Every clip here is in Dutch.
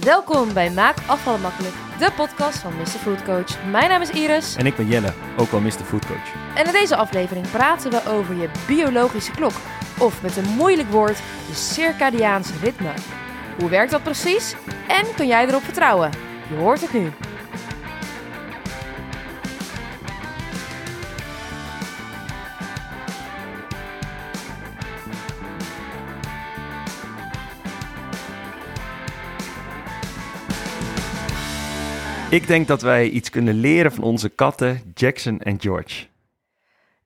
Welkom bij Maak Afvallen Makkelijk, de podcast van Mr. Food Coach. Mijn naam is Iris En ik ben Jelle, ook wel Mr. Food Coach. en in deze aflevering praten we over je biologische klok. Of met een moeilijk woord, je circadiaans ritme. Hoe werkt dat precies? En kun jij erop vertrouwen? Je hoort het nu. Ik denk dat wij iets kunnen leren van onze katten Jackson en George.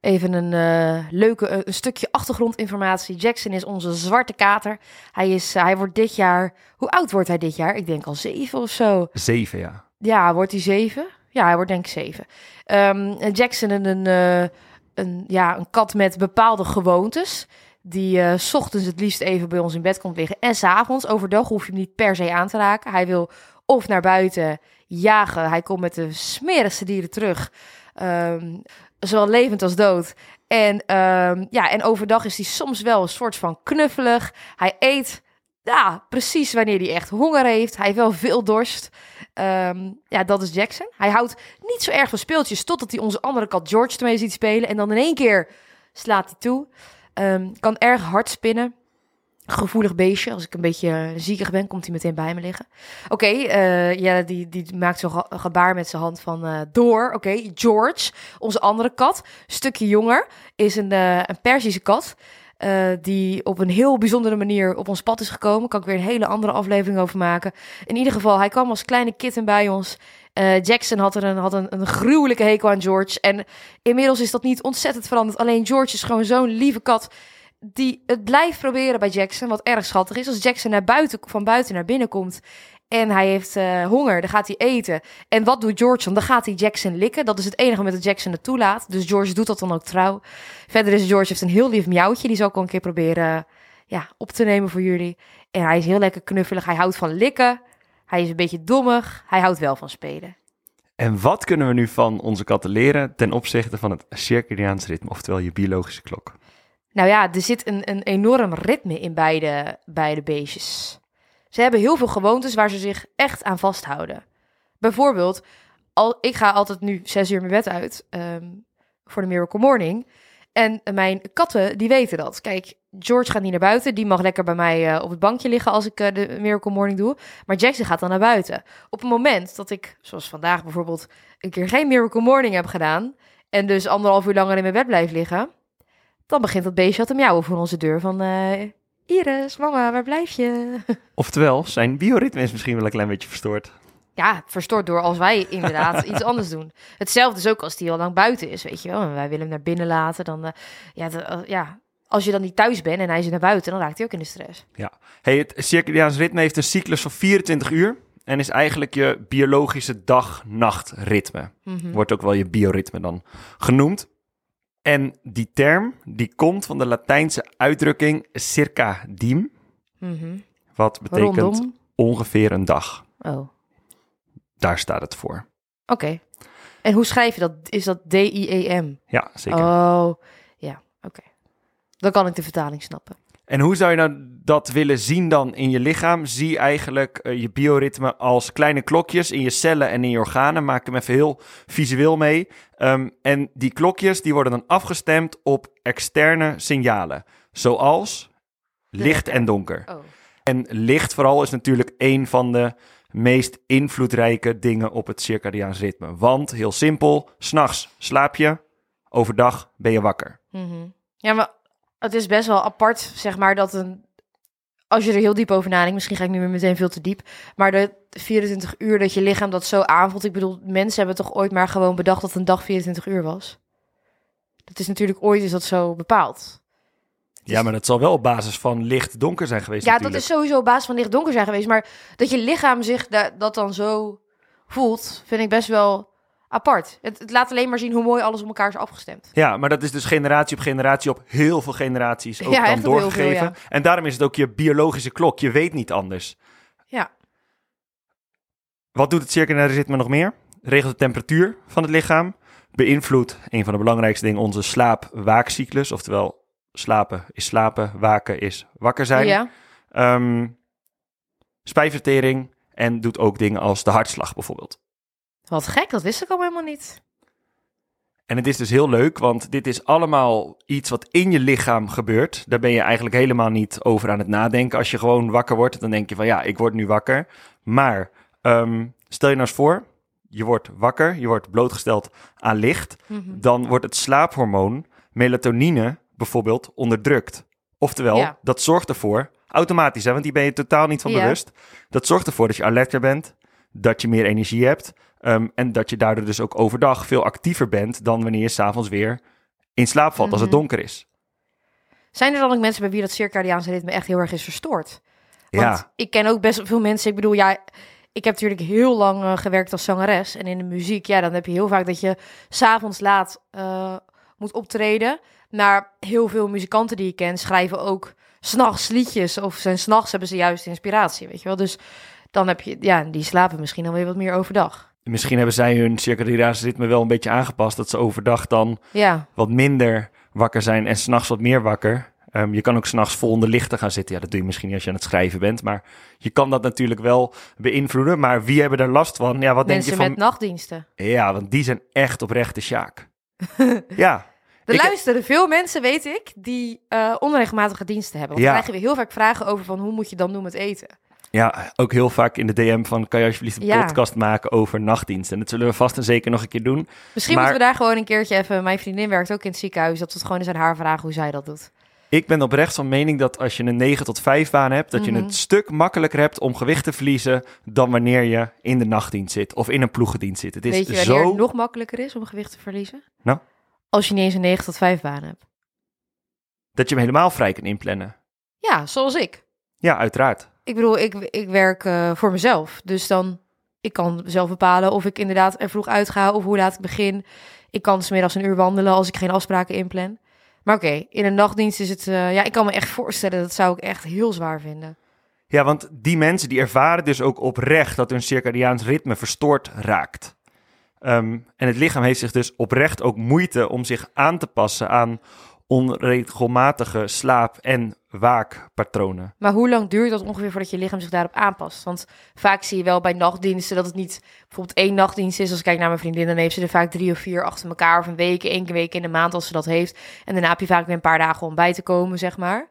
Even een eh, leuke eh, een stukje achtergrondinformatie. Jackson is onze zwarte kater. Hij, is, eh, hij wordt dit jaar... Hoe oud wordt hij dit jaar? Ik denk al zeven of zo. Zeven, ja. Ja, wordt hij zeven? Ja, hij wordt denk ik zeven. Ehm, Jackson een, een, een, ja, een kat met bepaalde gewoontes. Die eh, 's ochtends het liefst even bij ons in bed komt liggen. En s'avonds, overdag hoef je hem niet per se aan te raken. Hij wil of naar buiten jagen. Hij komt met de smerigste dieren terug. Ehm, zowel levend als dood. En, ehm, ja, en overdag is hij soms wel een soort van knuffelig. Hij eet ja, precies wanneer hij echt honger heeft. Hij heeft wel veel dorst. Ehm, ja, dat is Jackson. Hij houdt niet zo erg van speeltjes totdat hij onze andere kat George ermee ziet spelen. En dan in één keer slaat hij toe. Kan erg hard spinnen. Gevoelig beestje. Als ik een beetje ziekig ben, komt hij meteen bij me liggen. Oké, eh, ja, die, die maakt zo'n ge- gebaar met zijn hand van eh, door. Oké, George, onze andere kat, stukje jonger, is een, eh, een Perzische kat. die op een heel bijzondere manier op ons pad is gekomen. Kan ik weer een hele andere aflevering over maken. In ieder geval, hij kwam als kleine kitten bij ons. Jackson had, er een, had een, een gruwelijke hekel aan George. En inmiddels is dat niet ontzettend veranderd. Alleen George is gewoon zo'n lieve kat. Die het blijft proberen bij Jackson. Wat erg schattig is. Als Jackson naar buiten, van buiten naar binnen komt. En hij heeft eh, honger. Dan gaat hij eten. En wat doet George dan? Dan gaat hij Jackson likken. Dat is het enige met dat Jackson het toelaat. Dus George doet dat dan ook trouw. Verder is George heeft een heel lief miauwtje. Die zal ik wel een keer proberen ja, op te nemen voor jullie. En hij is heel lekker knuffelig. Hij houdt van likken. Hij is een beetje dommig. Hij houdt wel van spelen. En wat kunnen we nu van onze katten leren ten opzichte van het circadiaans ritme, oftewel je biologische klok? Nou ja, er zit een, een enorm ritme in beide, beide beestjes. Ze hebben heel veel gewoontes waar ze zich echt aan vasthouden. Bijvoorbeeld, al, ik ga altijd nu zes uur mijn bed uit ehm, voor de Miracle Morning. En mijn katten, die weten dat. Kijk, George gaat niet naar buiten. Die mag lekker bij mij eh, op het bankje liggen als ik eh, de Miracle Morning doe. Maar Jackson gaat dan naar buiten. Op het moment dat ik, zoals vandaag bijvoorbeeld, een keer geen Miracle Morning heb gedaan... en dus anderhalf uur langer in mijn bed blijf liggen... dan begint dat beestje al te miauwen voor onze deur van... eh, Iris, mama, waar blijf je? Oftewel, zijn bioritme is misschien wel een klein beetje verstoord. Ja, verstoord door als wij inderdaad iets anders doen. Hetzelfde is ook als die al lang buiten is, weet je wel. En wij willen hem naar binnen laten. Dan, eh, ja, de- eh, ja, als je dan niet thuis bent en hij is naar buiten, dan raakt hij ook in de stress. Hey, het circadiaans ritme heeft een cyclus van 24 uur en is eigenlijk je biologische dag-nacht ritme. Mhm. Wordt ook wel je bioritme dan genoemd. En die term, die komt van de Latijnse uitdrukking circadiem, Mhm. wat betekent Rondom. ongeveer een dag. Oh, oké. Daar staat het voor. En hoe schrijf je dat? Is dat D-I-E-M? Ja, zeker. Oh, ja, oké. Dan kan ik de vertaling snappen. En hoe zou je nou dat willen zien dan in je lichaam? Zie eigenlijk eh, je bioritme als kleine klokjes in je cellen en in je organen. Maak hem even heel visueel mee. Ehm, en die klokjes die worden dan afgestemd op externe signalen. Zoals licht en donker. Oh. En licht vooral is natuurlijk een van de meest invloedrijke dingen op het circadiaans ritme. Want, heel simpel, s'nachts slaap je, overdag ben je wakker. Mhm. Ja, maar het is best wel apart, zeg maar, dat een... Als je er heel diep over nadenkt, misschien ga ik nu weer meteen veel te diep, maar de 24 uur dat je lichaam dat zo aanvoelt, ik bedoel, mensen hebben toch ooit maar gewoon bedacht dat een dag 24 uur was? Dat is natuurlijk ooit is dat zo bepaald. Ja, maar dat zal wel op basis van licht-donker zijn geweest Ja, natuurlijk. dat is sowieso op basis van licht-donker zijn geweest, maar dat je lichaam zich da- dat dan zo voelt, vind ik best wel apart. Het, het laat alleen maar zien hoe mooi alles op elkaar is afgestemd. Ja, maar dat is dus generatie op generatie op heel veel generaties ook Ja, dan doorgegeven. veel, ja. En daarom is het ook je biologische klok. Je weet niet anders. Ja. Wat doet het circadiaire ritme nog meer? Regelt de temperatuur van het lichaam. Beïnvloedt, een van de belangrijkste dingen, onze slaap-waakcyclus. Oftewel, slapen is slapen, waken is wakker zijn. Ja. Ehm, spijsvertering En doet ook dingen als de hartslag bijvoorbeeld. Wat gek, dat wist ik al helemaal niet. En het is dus heel leuk, want dit is allemaal iets wat in je lichaam gebeurt. Daar ben je eigenlijk helemaal niet over aan het nadenken. Als je gewoon wakker wordt, dan denk je van ja, ik word nu wakker. Maar ehm, stel je nou eens voor, je wordt wakker, je wordt blootgesteld aan licht. Mhm. Dan wordt het slaaphormoon melatonine bijvoorbeeld onderdrukt. Oftewel, Ja. dat zorgt ervoor, automatisch hè, want die ben je totaal niet van Ja. bewust. Dat zorgt ervoor dat je alerter bent, dat je meer energie hebt. Ehm, en dat je daardoor dus ook overdag veel actiever bent dan wanneer je s'avonds weer in slaap valt als het Mhm. donker is. Zijn er dan ook mensen bij wie dat circadiaanse ritme echt heel erg is verstoord? Want Ja, ik ken ook best wel veel mensen. Ik bedoel, ja, ik heb natuurlijk heel lang eh, gewerkt als zangeres. En in de muziek, ja, dan heb je heel vaak dat je s'avonds laat eh, moet optreden. Maar heel veel muzikanten die ik ken schrijven ook s'nachts liedjes. Of zijn s'nachts hebben ze juist inspiratie, weet je wel. Dus dan heb je, ja, die slapen misschien dan weer wat meer overdag. Misschien hebben zij hun circadiaanse ritme wel een beetje aangepast. Dat ze overdag dan Ja, wat minder wakker zijn en s'nachts wat meer wakker. Ehm, je kan ook s'nachts vol onder lichten gaan zitten. Ja, dat doe je misschien niet als je aan het schrijven bent. Maar je kan dat natuurlijk wel beïnvloeden. Maar wie hebben er last van? Ja, wat denk mensen je van... met nachtdiensten. Ja, want die zijn echt oprechte sjaak. ja, Er Ik- luisteren veel mensen, weet ik, die eh, onregelmatige diensten hebben. Want Ja. dan krijgen we heel vaak vragen over van hoe moet je dan doen met eten. Ja, ook heel vaak in de DM van... kan je alsjeblieft een Ja. podcast maken over nachtdienst? En dat zullen we vast en zeker nog een keer doen. Misschien Maar- moeten we daar gewoon een keertje even... Mijn vriendin werkt ook in het ziekenhuis. Dat we het gewoon eens aan haar vragen hoe zij dat doet. Ik ben oprecht van mening dat als je een 9 tot 5 baan hebt... dat je Mhm. het stuk makkelijker hebt om gewicht te verliezen... dan wanneer je in de nachtdienst zit of in een ploegendienst zit. Het is Weet je wanneer zo... het nog makkelijker is om gewicht te verliezen? Nou? Als je niet eens een 9 tot 5 baan hebt. dat je hem helemaal vrij kan inplannen. Ja, zoals ik. Ja, uiteraard. Ik bedoel, ik, ik werk eh, voor mezelf. Dus dan, ik kan zelf bepalen of ik inderdaad er vroeg uitga of hoe laat ik begin. Ik kan smiddags een uur wandelen als ik geen afspraken inplan. Maar oké, in een nachtdienst is het... eh, ja, ik kan me echt voorstellen, dat zou ik echt heel zwaar vinden. Ja, want die mensen die ervaren dus ook oprecht dat hun circadiaans ritme verstoord raakt. Ehm, en het lichaam heeft zich dus oprecht ook moeite om zich aan te passen aan onregelmatige slaap- en waakpatronen. Maar hoe lang duurt dat ongeveer voordat je lichaam zich daarop aanpast? Want vaak zie je wel bij nachtdiensten dat het niet bijvoorbeeld één nachtdienst is. Als ik kijk naar mijn vriendin, dan heeft ze er vaak drie of vier achter elkaar. Of een week, één week in de maand als ze dat heeft. En daarna heb je vaak weer een paar dagen om bij te komen, zeg maar.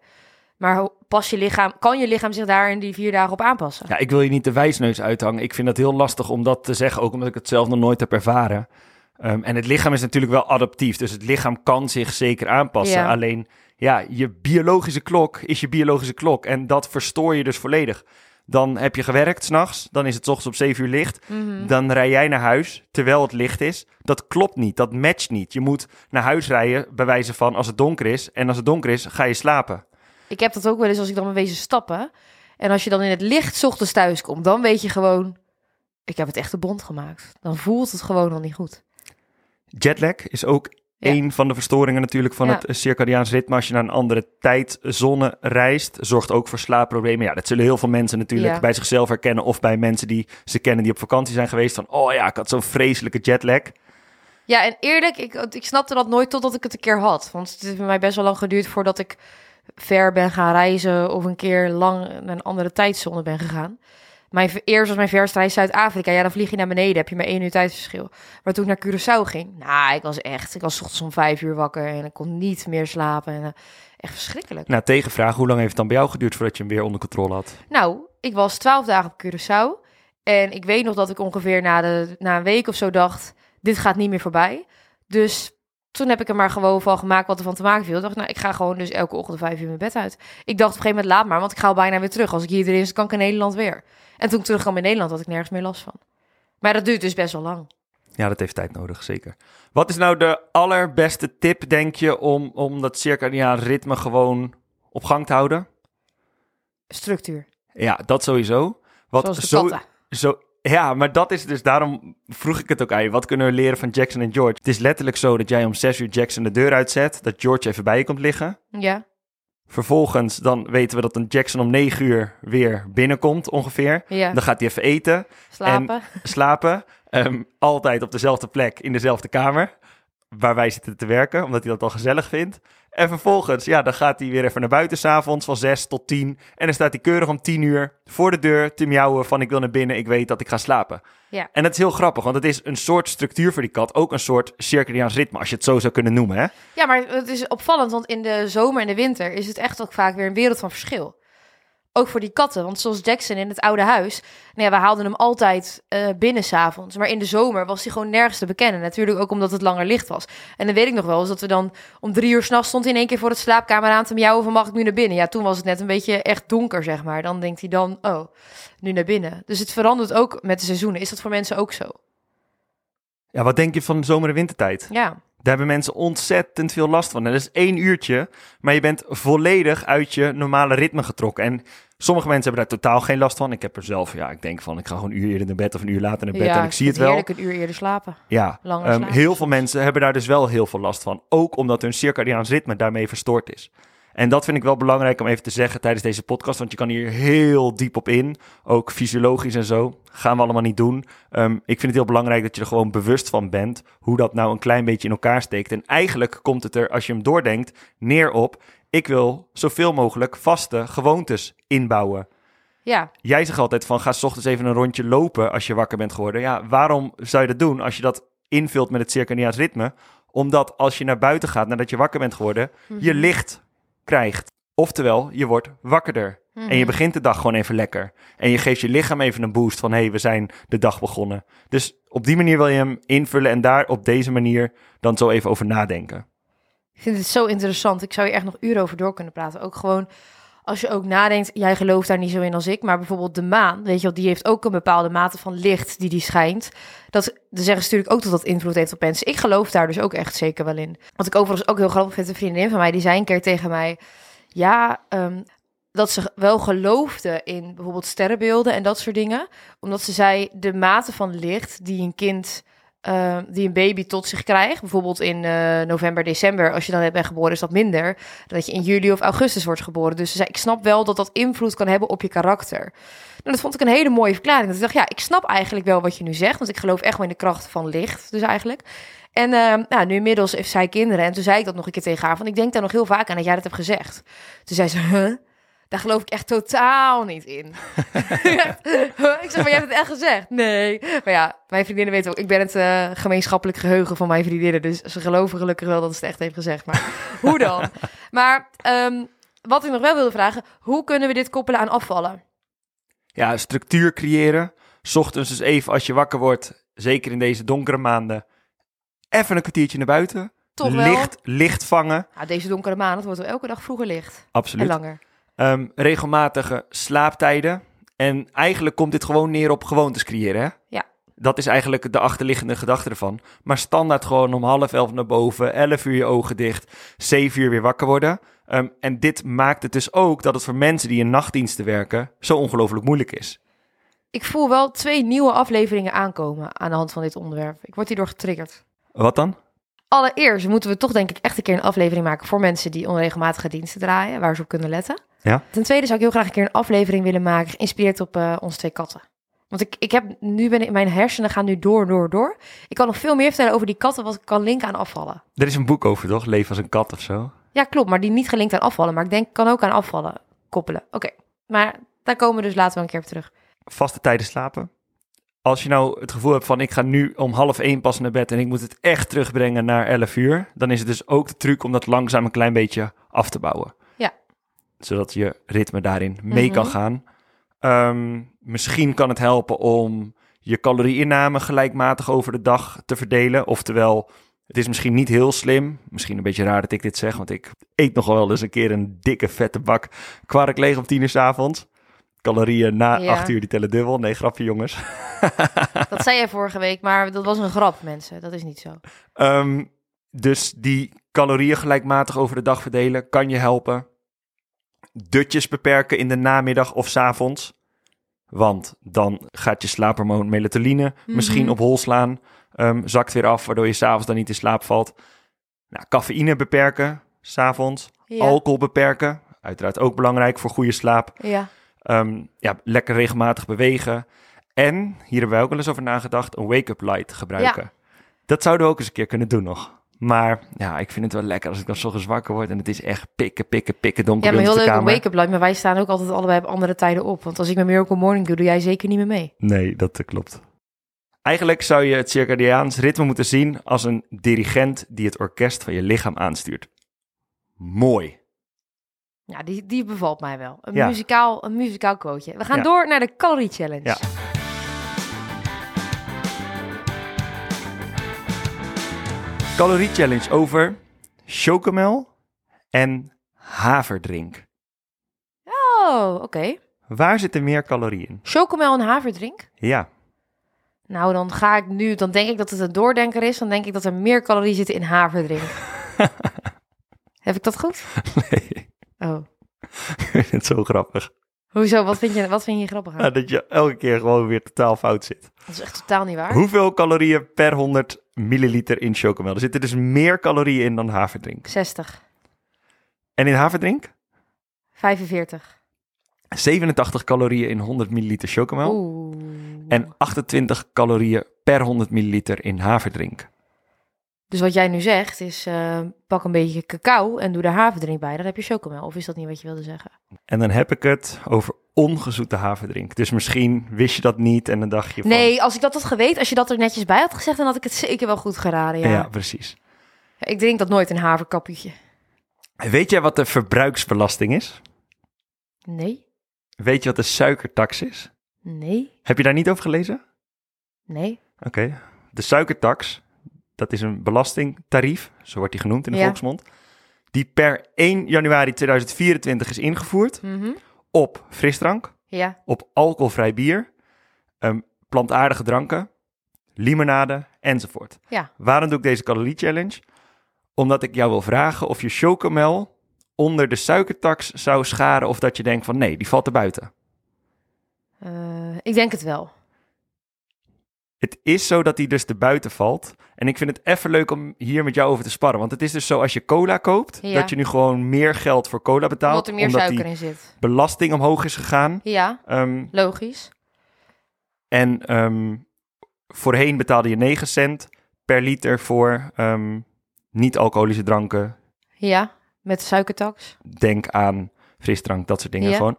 Maar pas je lichaam, kan je lichaam zich daar in die vier dagen op aanpassen? Ja, ik wil je niet de wijsneus uithangen. Ik vind dat heel lastig om dat te zeggen, ook omdat ik het zelf nog nooit heb ervaren. Ehm, en het lichaam is natuurlijk wel adaptief, dus het lichaam kan zich zeker aanpassen. Ja. Alleen, ja, je biologische klok is je biologische klok en dat verstoor je dus volledig. Dan heb je gewerkt s'nachts, dan is het ochtends op 7 uur licht. Mhm. Dan rij jij naar huis terwijl het licht is. Dat klopt niet, dat matcht niet. Je moet naar huis rijden bij wijze van als het donker is. En als het donker is, ga je slapen. Ik heb dat ook wel eens als ik dan ben wezen stappen. En als je dan in het licht ochtends thuis komt, dan weet je gewoon... Ik heb het echt de bond gemaakt. Dan voelt het gewoon al niet goed. Jetlag is ook Ja. een van de verstoringen natuurlijk van Ja. het eh, circadiaans ritme. Als je naar een andere tijdzone reist, zorgt ook voor slaapproblemen. Ja, dat zullen heel veel mensen natuurlijk Ja. bij zichzelf herkennen. Of bij mensen die ze kennen die op vakantie zijn geweest. Van, oh ja, ik had zo'n vreselijke jetlag. Ja, en eerlijk, ik, ik snapte dat nooit totdat ik het een keer had. Want het heeft bij mij best wel lang geduurd voordat ik ver ben gaan reizen of een keer lang naar een andere tijdzone ben gegaan. Mijn, eerst was mijn verste reis Zuid-Afrika. Ja, dan vlieg je naar beneden, heb je maar één uur tijdsverschil. Maar toen ik naar Curaçao ging, nou, ik was echt, ik was 's ochtends om vijf uur wakker en ik kon niet meer slapen. En, eh, echt verschrikkelijk. Nou, tegenvraag, hoe lang heeft het dan bij jou geduurd voordat je hem weer onder controle had? Nou, ik was twaalf dagen op Curaçao. En ik weet nog dat ik ongeveer na, de, na een week of zo dacht... dit gaat niet meer voorbij. Dus toen heb ik er maar gewoon van gemaakt wat er van te maken viel. Ik dacht, nou, ik ga gewoon dus elke ochtend vijf uur mijn bed uit. Ik dacht op een gegeven moment, laat maar, want ik ga al bijna weer terug. Als ik hier erin is, kan ik in Nederland weer. En toen ik terugkwam in Nederland, had ik nergens meer last van. Maar dat duurt dus best wel lang. Ja, dat heeft tijd nodig, zeker. Wat is nou de allerbeste tip, denk je, om, om dat circadiaan ritme gewoon op gang te houden? Structuur, Ja, dat sowieso. Wat zoals de zo, katten. zo, ja, maar dat is dus, daarom vroeg ik het ook aan je. Wat kunnen we leren van Jackson en George? Het is letterlijk zo dat jij om zes uur Jackson de deur uitzet, dat George even bij je komt liggen. Ja, Vervolgens dan weten we dat een Jackson om negen uur weer binnenkomt ongeveer. ja. Dan gaat hij even eten, slapen. slapen. Ehm, altijd op dezelfde plek, in dezelfde kamer. waar wij zitten te werken, omdat hij dat al gezellig vindt. En vervolgens, ja, dan gaat hij weer even naar buiten s'avonds van 6 tot 10. En dan staat hij keurig om 10 uur voor de deur te miauwen van ik wil naar binnen, ik weet dat ik ga slapen. Ja. En dat is heel grappig, want het is een soort structuur voor die kat, ook een soort circadiaans ritme, als je het zo zou kunnen noemen, hè? Ja, maar het is opvallend, want in de zomer en de winter is het echt ook vaak weer een wereld van verschil. Ook voor die katten, want zoals Jackson in het oude huis, nou ja, we haalden hem altijd eh binnen s'avonds. Maar in de zomer was hij gewoon nergens te bekennen. Natuurlijk ook omdat het langer licht was. En dan weet ik nog wel eens dat we dan om drie uur s'nachts stond hij in één keer voor het slaapkamer aan te miauwen van mag ik nu naar binnen? Ja, toen was het net een beetje echt donker, zeg maar. Dan denkt hij dan, oh, nu naar binnen. Dus het verandert ook met de seizoenen. Is dat voor mensen ook zo? Ja, wat denk je van de zomer- en wintertijd? Ja, Daar hebben mensen ontzettend veel last van. En dat is één uurtje, maar je bent volledig uit je normale ritme getrokken. En sommige mensen hebben daar totaal geen last van. Ik heb er zelf, ja, ik denk van, ik ga gewoon een uur eerder naar bed of een uur later naar bed ja en ik zie het wel. Heerlijk een uur eerder slapen. Ja, Ehm, heel veel mensen hebben daar dus wel heel veel last van. Ook omdat hun circadiaans ritme daarmee verstoord is. En dat vind ik wel belangrijk om even te zeggen tijdens deze podcast. Want je kan hier heel diep op in. Ook fysiologisch en zo. Gaan we allemaal niet doen. Ehm, ik vind het heel belangrijk dat je er gewoon bewust van bent. Hoe dat nou een klein beetje in elkaar steekt. En eigenlijk komt het er, als je hem doordenkt, neer op. Ik wil zoveel mogelijk vaste gewoontes inbouwen. Ja, Jij zegt altijd van ga 's ochtends even een rondje lopen als je wakker bent geworden. Ja, waarom zou je dat doen als je dat invult met het circadiaans ritme? Omdat als je naar buiten gaat nadat je wakker bent geworden, je Mhm. licht krijgt. Oftewel, je wordt wakkerder. En je Mhm. begint de dag gewoon even lekker. En je geeft je lichaam even een boost van hé, hey, we zijn de dag begonnen. Dus op die manier wil je hem invullen en daar op deze manier dan zo even over nadenken. Ik vind het zo interessant. Ik zou hier echt nog uren over door kunnen praten. Ook gewoon als je ook nadenkt, jij gelooft daar niet zo in als ik, maar bijvoorbeeld de maan, weet je wel, die heeft ook een bepaalde mate van licht die die schijnt. Dat, zeggen ze natuurlijk ook dat dat invloed heeft op mensen. Ik geloof daar dus ook echt zeker wel in. Wat ik overigens ook heel grappig vind, een vriendin van mij, die zei een keer tegen mij, ja, ehm, dat ze wel geloofde in bijvoorbeeld sterrenbeelden en dat soort dingen. Omdat ze zei, de mate van licht die een kind, eh, die een baby tot zich krijgt, bijvoorbeeld in eh, november, december, als je dan bent geboren, is dat minder. dan Dat je in juli of augustus wordt geboren. Dus ik snap wel dat dat invloed kan hebben op je karakter. Nou, dat vond ik een hele mooie verklaring. Dat ik dacht, ja, ik snap eigenlijk wel wat je nu zegt, want ik geloof echt wel in de kracht van licht, dus eigenlijk. En eh, nou, nu inmiddels heeft zij kinderen. En toen zei ik dat nog een keer tegen haar. Van ik denk daar nog heel vaak aan dat jij dat hebt gezegd. Toen zei ze, huh? Daar geloof ik echt totaal niet in. ik zeg, maar jij hebt het echt gezegd? Nee. Maar ja, mijn vriendinnen weten ook, ik ben het eh, gemeenschappelijk geheugen van mijn vriendinnen. Dus ze geloven gelukkig wel dat ze het echt heeft gezegd. Maar hoe dan? Maar ehm, wat ik nog wel wilde vragen, hoe kunnen we dit koppelen aan afvallen? Ja, structuur creëren. 's Ochtends dus even als je wakker wordt, zeker in deze donkere maanden, even een kwartiertje naar buiten. Toch wel? licht, licht vangen. Nou, deze donkere maand, het wordt wel elke dag vroeger licht. En Absoluut. langer. Ehm, regelmatige slaaptijden. En eigenlijk komt dit gewoon neer op gewoontes creëren. Hè? Ja. Dat is eigenlijk de achterliggende gedachte ervan. Maar standaard gewoon om half elf naar boven, elf uur je ogen dicht, zeven uur weer wakker worden. Ehm, en dit maakt het dus ook dat het voor mensen die in nachtdiensten werken zo ongelooflijk moeilijk is. Ik voel wel twee nieuwe afleveringen aankomen aan de hand van dit onderwerp. Ik word hierdoor getriggerd. Wat dan? Allereerst moeten we toch denk ik echt een keer een aflevering maken voor mensen die onregelmatige diensten draaien, waar ze op kunnen letten. Ja. Ten tweede zou ik heel graag een keer een aflevering willen maken, geïnspireerd op eh, onze twee katten. Want ik, ik heb nu ben ik, mijn hersenen gaan nu door, door, door. Ik kan nog veel meer vertellen over die katten, wat ik kan linken aan afvallen. Er is een boek over, toch? Leef als een kat of zo. Ja, klopt, maar die niet gelinkt aan afvallen, maar ik denk kan ook aan afvallen koppelen. Oké, maar daar komen we dus later wel een keer op terug. Vaste tijden slapen. Als je nou het gevoel hebt van ik ga nu om half één pas naar bed en ik moet het echt terugbrengen naar 11 uur, dan is het dus ook de truc om dat langzaam een klein beetje af te bouwen. Zodat je ritme daarin mee kan Mhm. gaan. Ehm, misschien kan het helpen om je calorieinname gelijkmatig over de dag te verdelen. Oftewel, het is misschien niet heel slim. Misschien een beetje raar dat ik dit zeg, want ik eet nog wel eens een keer een dikke vette bak kwark leeg om tien uur 's avonds. Calorieën na Ja. acht uur, die tellen dubbel. Nee, grapje jongens. Dat zei jij vorige week, maar dat was een grap, mensen. Dat is niet zo. Ehm, dus die calorieën gelijkmatig over de dag verdelen kan je helpen. Dutjes beperken in de namiddag of 's avonds. Want dan gaat je slaaphormoon melatonine misschien Mhm. op hol slaan. Ehm, zakt weer af, waardoor je s'avonds dan niet in slaap valt. Nou, cafeïne beperken, s'avonds. Ja. Alcohol beperken, uiteraard ook belangrijk voor goede slaap. ja. Ehm, ja, lekker regelmatig bewegen. En, hier hebben wij ook wel eens over nagedacht, een wake-up light gebruiken. Dat zouden we ook eens een keer kunnen doen nog. Maar ja, ik vind het wel lekker als ik dan zo wakker word. En het is echt pikken, pikken, pikken donker Ja, maar heel leuk wake-up light. Maar wij staan ook altijd allebei op andere tijden op. Want als ik mijn Miracle Morning doe, doe jij zeker niet meer mee. Nee, dat eh, klopt. Eigenlijk zou je het circadiaans ritme moeten zien als een dirigent die het orkest van je lichaam aanstuurt. Mooi. Ja, die, die bevalt mij wel. Een, Ja. muzikaal, een muzikaal quoteje. We gaan Ja. door naar de Calorie Challenge. Ja. Calorie challenge over chocomel en haverdrink. Oh, oké. Waar zitten meer calorieën in? Chocomel en haverdrink? Ja, Nou, dan ga ik nu... Dan denk ik dat het een doordenker is. Dan denk ik dat er meer calorieën zitten in haverdrink. Heb ik dat goed? nee, Oh. ik vind het zo grappig. Hoezo? Wat vind je, wat vind je grappig aan? Ja, dat je elke keer gewoon weer totaal fout zit. Dat is echt totaal niet waar. Hoeveel calorieën per 100 milliliter in chocomel? Er zitten dus meer calorieën in dan haverdrink. 60. En in haverdrink? 45. 87 calorieën in 100 milliliter chocomel. Oeh. En 28 calorieën per 100 milliliter in haverdrink. Dus wat jij nu zegt is, eh, pak een beetje cacao en doe er haverdrink bij. Dan heb je chocomel. Of is dat niet wat je wilde zeggen? En dan heb ik het over ongezoete haverdrink. Dus misschien wist je dat niet en dan dacht je van... Nee, als ik dat had geweten, als je dat er netjes bij had gezegd, dan had ik het zeker wel goed geraden. Ja. Ja, precies. Ik drink dat nooit een haverkapje. Weet jij wat de verbruiksbelasting is? Nee, Weet je wat de suikertax is? nee, Heb je daar niet over gelezen? nee. Oké. De suikertax, dat is een belastingtarief, zo wordt die genoemd in de Ja. volksmond, die per 1 januari 2024 is ingevoerd Mhm. op frisdrank, Ja, op alcoholvrij bier, ehm, plantaardige dranken, limonade enzovoort. ja. Waarom doe ik deze calorie challenge? Omdat ik jou wil vragen of je chocomel onder de suikertax zou scharen of dat je denkt van nee, die valt er buiten. Eh, ik denk het wel. Het is zo dat die dus er buiten valt. En ik vind het even leuk om hier met jou over te sparren. Want het is dus zo als je cola koopt, Ja. dat je nu gewoon meer geld voor cola betaalt. Omdat er meer omdat suiker die in zit. belasting omhoog is gegaan. Ja, Ehm, logisch. en ehm, voorheen betaalde je 9 cent per liter voor ehm, niet-alcoholische dranken. Ja, met suikertax. Denk aan frisdrank, dat soort dingen Ja. gewoon.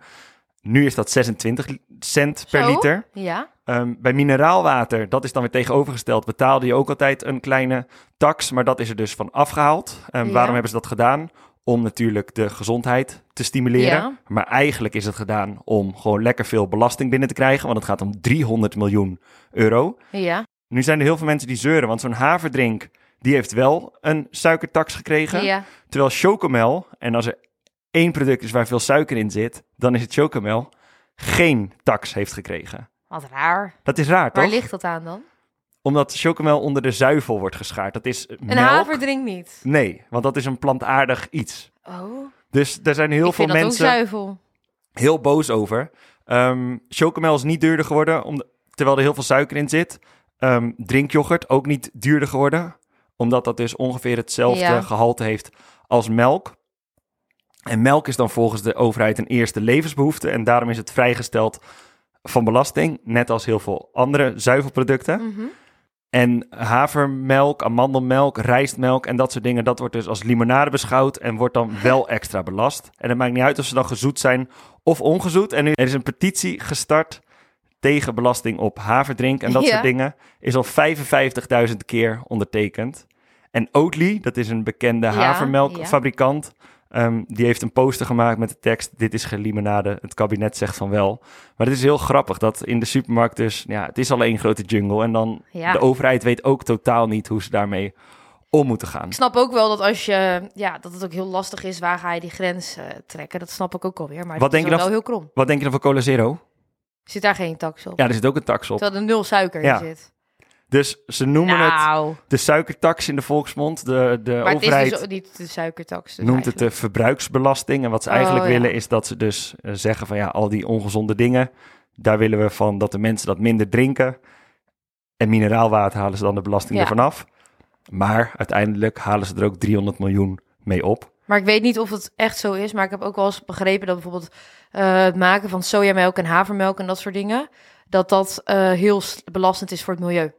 Nu is dat 26 cent per Zo? liter. Ja, Ehm, bij mineraalwater, dat is dan weer tegenovergesteld, betaalde je ook altijd een kleine tax, maar dat is er dus van afgehaald. Ja. Waarom hebben ze dat gedaan? Om natuurlijk de gezondheid te stimuleren. Ja. Maar eigenlijk is het gedaan om gewoon lekker veel belasting binnen te krijgen, want het gaat om 300 miljoen euro. ja, Nu zijn er heel veel mensen die zeuren, want zo'n haverdrink, die heeft wel een suikertax gekregen. ja. Terwijl chocomel, en als er één product is waar veel suiker in zit, dan is het chocomel, geen tax heeft gekregen. Wat raar. Dat is raar, toch? Waar ligt dat aan dan? Omdat chocomel onder de zuivel wordt geschaard. Dat is Een melk. haverdrink niet. Nee, want dat is een plantaardig iets. Oh, Dus er zijn heel ik veel mensen zuivel. heel boos over. Ehm chocomel is niet duurder geworden, om terwijl er heel veel suiker in zit. Ehm drinkyoghurt ook niet duurder geworden, omdat dat dus ongeveer hetzelfde Ja. gehalte heeft als melk. En melk is dan volgens de overheid een eerste levensbehoefte en daarom is het vrijgesteld van belasting, net als heel veel andere zuivelproducten. Mhm. En havermelk, amandelmelk, rijstmelk en dat soort dingen, dat wordt dus als limonade beschouwd en wordt dan wel extra belast. En het maakt niet uit of ze dan gezoet zijn of ongezoet. En nu er is een petitie gestart tegen belasting op haverdrink en dat Ja. soort dingen. Is al 55.000 keer ondertekend. En Oatly, dat is een bekende Ja, havermelkfabrikant, ehm, die heeft een poster gemaakt met de tekst: Dit is geen limonade, het kabinet zegt van wel. Maar het is heel grappig dat in de supermarkt dus, ja, het is al één grote jungle. En dan Ja. de overheid weet ook totaal niet hoe ze daarmee om moeten gaan. Ik snap ook wel dat als je, ja, dat het ook heel lastig is, waar ga je die grens eh, trekken? Dat snap ik ook alweer. Maar Wat het is denk je wel dan- heel krom. Wat denk je dan van Cola Zero? Zit daar geen tax op? Ja, er zit ook een tax op. Terwijl er nul suiker Ja. in zit. Dus ze noemen het Nou, de suikertax in de volksmond. De, de maar het is dus niet de suikertax. Dus noemt het de eigenlijk. verbruiksbelasting. En wat ze eigenlijk Oh, ja. willen is dat ze dus eh, zeggen van ja, al die ongezonde dingen, daar willen we van dat de mensen dat minder drinken. En mineraalwater halen ze dan de belasting Ja. ervan af. Maar uiteindelijk halen ze er ook 300 miljoen mee op. Maar ik weet niet of het echt zo is. Maar ik heb ook wel eens begrepen dat bijvoorbeeld eh, het maken van sojamelk en havermelk en dat soort dingen, dat dat eh, heel belastend is voor het milieu.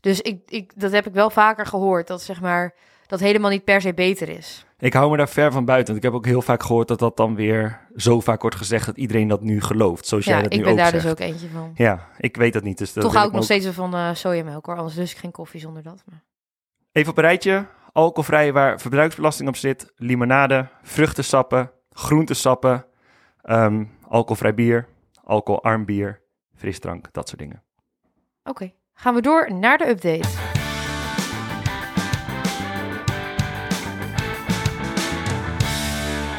Dus ik, ik, dat heb ik wel vaker gehoord, dat zeg maar, dat helemaal niet per se beter is. Ik hou me daar ver van buiten. Want ik heb ook heel vaak gehoord dat dat dan weer zo vaak wordt gezegd dat iedereen dat nu gelooft. Zoals jij Ja, dat ik nu ben ook daar zegt. dus ook eentje van. Ja, ik weet dat niet. Dus dat Toch hou ik nog ook- steeds van eh sojamelk hoor, anders lust ik geen koffie zonder dat. Maar... Even op een rijtje. Alcoholvrij waar verbruiksbelasting op zit. Limonade, vruchtensappen, groentesappen, ehm, alcoholvrij bier, alcoholarm bier, frisdrank, dat soort dingen. Oké, gaan we door naar de update.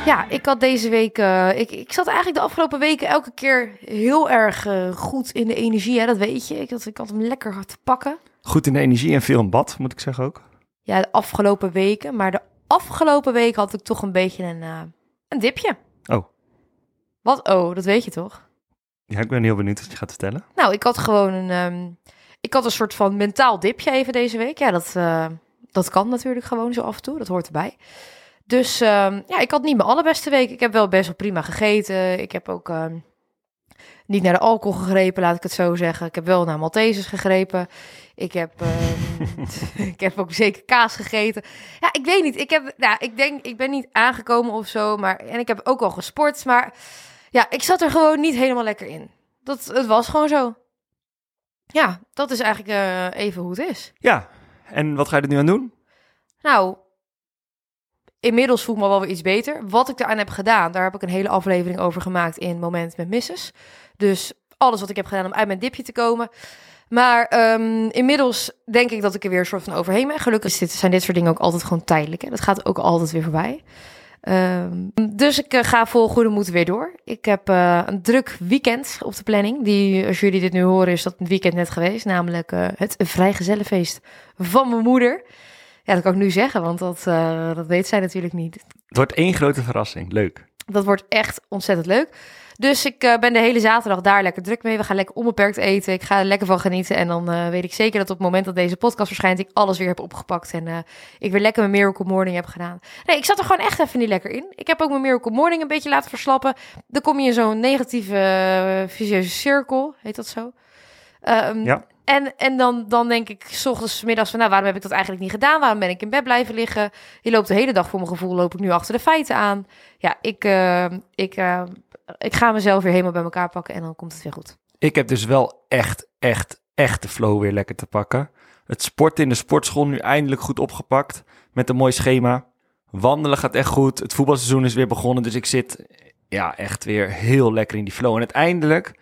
Ja, ik had deze week. eh, ik, ik zat eigenlijk de afgelopen weken elke keer heel erg eh, goed in de energie. Hè, dat weet je. Ik had, ik had hem lekker hard te pakken. Goed in de energie en veel in bad, moet ik zeggen ook. Ja, de afgelopen weken. Maar de afgelopen week had ik toch een beetje een, eh, een dipje. Oh. Wat? Oh, dat weet je toch? Ja, ik ben heel benieuwd wat je gaat vertellen. Nou, ik had gewoon een. ehm, ik had een soort van mentaal dipje even deze week. Ja, dat, eh, dat kan natuurlijk gewoon zo af en toe. Dat hoort erbij. Dus ehm, ja, ik had niet mijn allerbeste week. Ik heb wel best wel prima gegeten. Ik heb ook ehm, niet naar de alcohol gegrepen, laat ik het zo zeggen. Ik heb wel naar Maltesers gegrepen. Ik heb, ehm, ik heb ook zeker kaas gegeten. Ja, ik weet niet. Ik, heb, nou, ik denk, ik ben niet aangekomen of zo. Maar, en ik heb ook wel gesport. Maar ja, ik zat er gewoon niet helemaal lekker in. Dat, het was gewoon zo. Ja, dat is eigenlijk eh, even hoe het is. Ja, en wat ga je er nu aan doen? Nou, inmiddels voel ik me wel weer iets beter. Wat ik eraan heb gedaan, daar heb ik een hele aflevering over gemaakt in Moment met Misses. Dus alles wat ik heb gedaan om uit mijn dipje te komen. Maar ehm, inmiddels denk ik dat ik er weer een soort van overheen ben. Gelukkig zijn dit soort dingen ook altijd gewoon tijdelijk. Hè? Dat gaat ook altijd weer voorbij. Ehm, dus ik eh, ga vol goede moed weer door. Ik heb eh, een druk weekend op de planning. Die, als jullie dit nu horen, is dat een weekend net geweest. Namelijk eh, het vrijgezellenfeest van mijn moeder. Ja, dat kan ik nu zeggen, want dat, dat weet zij natuurlijk niet. Het wordt één grote verrassing. Leuk. Dat wordt echt ontzettend leuk. Dus ik eh, ben de hele zaterdag daar lekker druk mee. We gaan lekker onbeperkt eten. Ik ga er lekker van genieten. En dan eh, weet ik zeker dat op het moment dat deze podcast verschijnt... ik alles weer heb opgepakt. En eh, ik weer lekker mijn Miracle Morning heb gedaan. Nee, ik zat er gewoon echt even niet lekker in. Ik heb ook mijn Miracle Morning een beetje laten verslappen. Dan kom je in zo'n negatieve vicieuze cirkel. Heet dat zo? Um, Ja. En, en dan, dan denk ik, s ochtends, 's middags van, nou, waarom heb ik dat eigenlijk niet gedaan? Waarom ben ik in bed blijven liggen? Je loopt de hele dag, voor mijn gevoel, loop ik nu achter de feiten aan. Ja, ik, uh, ik, uh, ik ga mezelf weer helemaal bij elkaar pakken en dan komt het weer goed. Ik heb dus wel echt, echt, echt de flow weer lekker te pakken. Het sporten in de sportschool nu eindelijk goed opgepakt. Met een mooi schema. Wandelen gaat echt goed. Het voetbalseizoen is weer begonnen. Dus ik zit ja, echt weer heel lekker in die flow. En uiteindelijk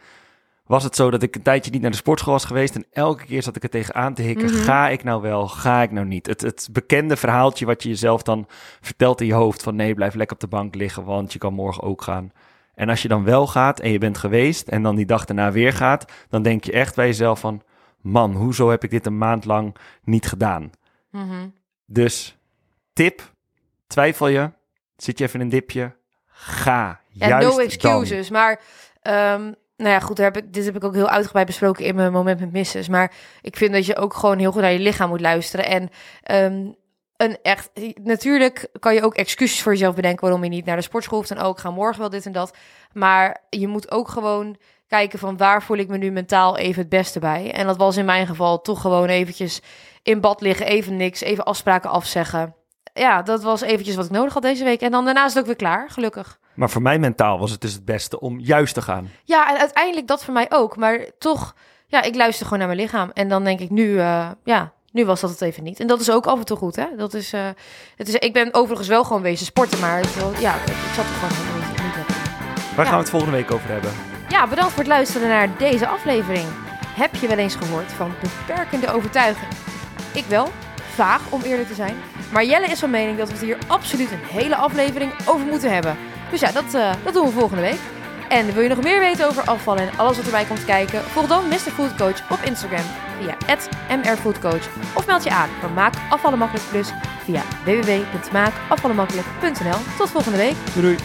was het zo dat ik een tijdje niet naar de sportschool was geweest. En elke keer zat ik er tegenaan te hikken. Mhm. Ga ik nou wel? Ga ik nou niet? Het, het bekende verhaaltje wat je jezelf dan vertelt in je hoofd. Van nee, blijf lekker op de bank liggen, want je kan morgen ook gaan. En als je dan wel gaat en je bent geweest en dan die dag daarna weer gaat, dan denk je echt bij jezelf van, man, hoezo heb ik dit een maand lang niet gedaan? Mhm. Dus tip, twijfel je, zit je even in een dipje, ga. Ja, Juist no dan. excuses. Maar, ehm, nou ja, goed, heb ik, dit heb ik ook heel uitgebreid besproken in mijn moment met misses. Maar ik vind dat je ook gewoon heel goed naar je lichaam moet luisteren. En ehm, een echt, natuurlijk kan je ook excuses voor jezelf bedenken waarom je niet naar de sportschool hoeft. En ook, ga morgen wel dit en dat. Maar je moet ook gewoon kijken van waar voel ik me nu mentaal even het beste bij. En dat was in mijn geval toch gewoon eventjes in bad liggen, even niks, even afspraken afzeggen. Ja, dat was eventjes wat ik nodig had deze week. En dan daarna is het ook weer klaar, gelukkig. Maar voor mij mentaal was het dus het beste om juist te gaan. Ja, en uiteindelijk dat voor mij ook. Maar toch, ja, ik luister gewoon naar mijn lichaam. En dan denk ik nu, uh, ja, nu was dat het even niet. En dat is ook af en toe goed, hè? Dat is, uh, het is, ik ben overigens wel gewoon wezen sporten, maar het, ja, ik zat er gewoon niet, in. Waar Ja. gaan we het volgende week over hebben? Ja, bedankt voor het luisteren naar deze aflevering. Heb je wel eens gehoord van beperkende overtuiging? Ik wel, vaag om eerlijk te zijn. Maar Jelle is van mening dat we het hier absoluut een hele aflevering over moeten hebben. Dus ja, dat, uh, dat doen we volgende week. En wil je nog meer weten over afvallen en alles wat erbij komt kijken? Volg dan Mr. Food Coach op Instagram via @mrfoodcoach of meld je aan voor Maak Afvallen Makkelijk Plus via www.maakafvallenmakkelijk.nl. Tot volgende week. Doei.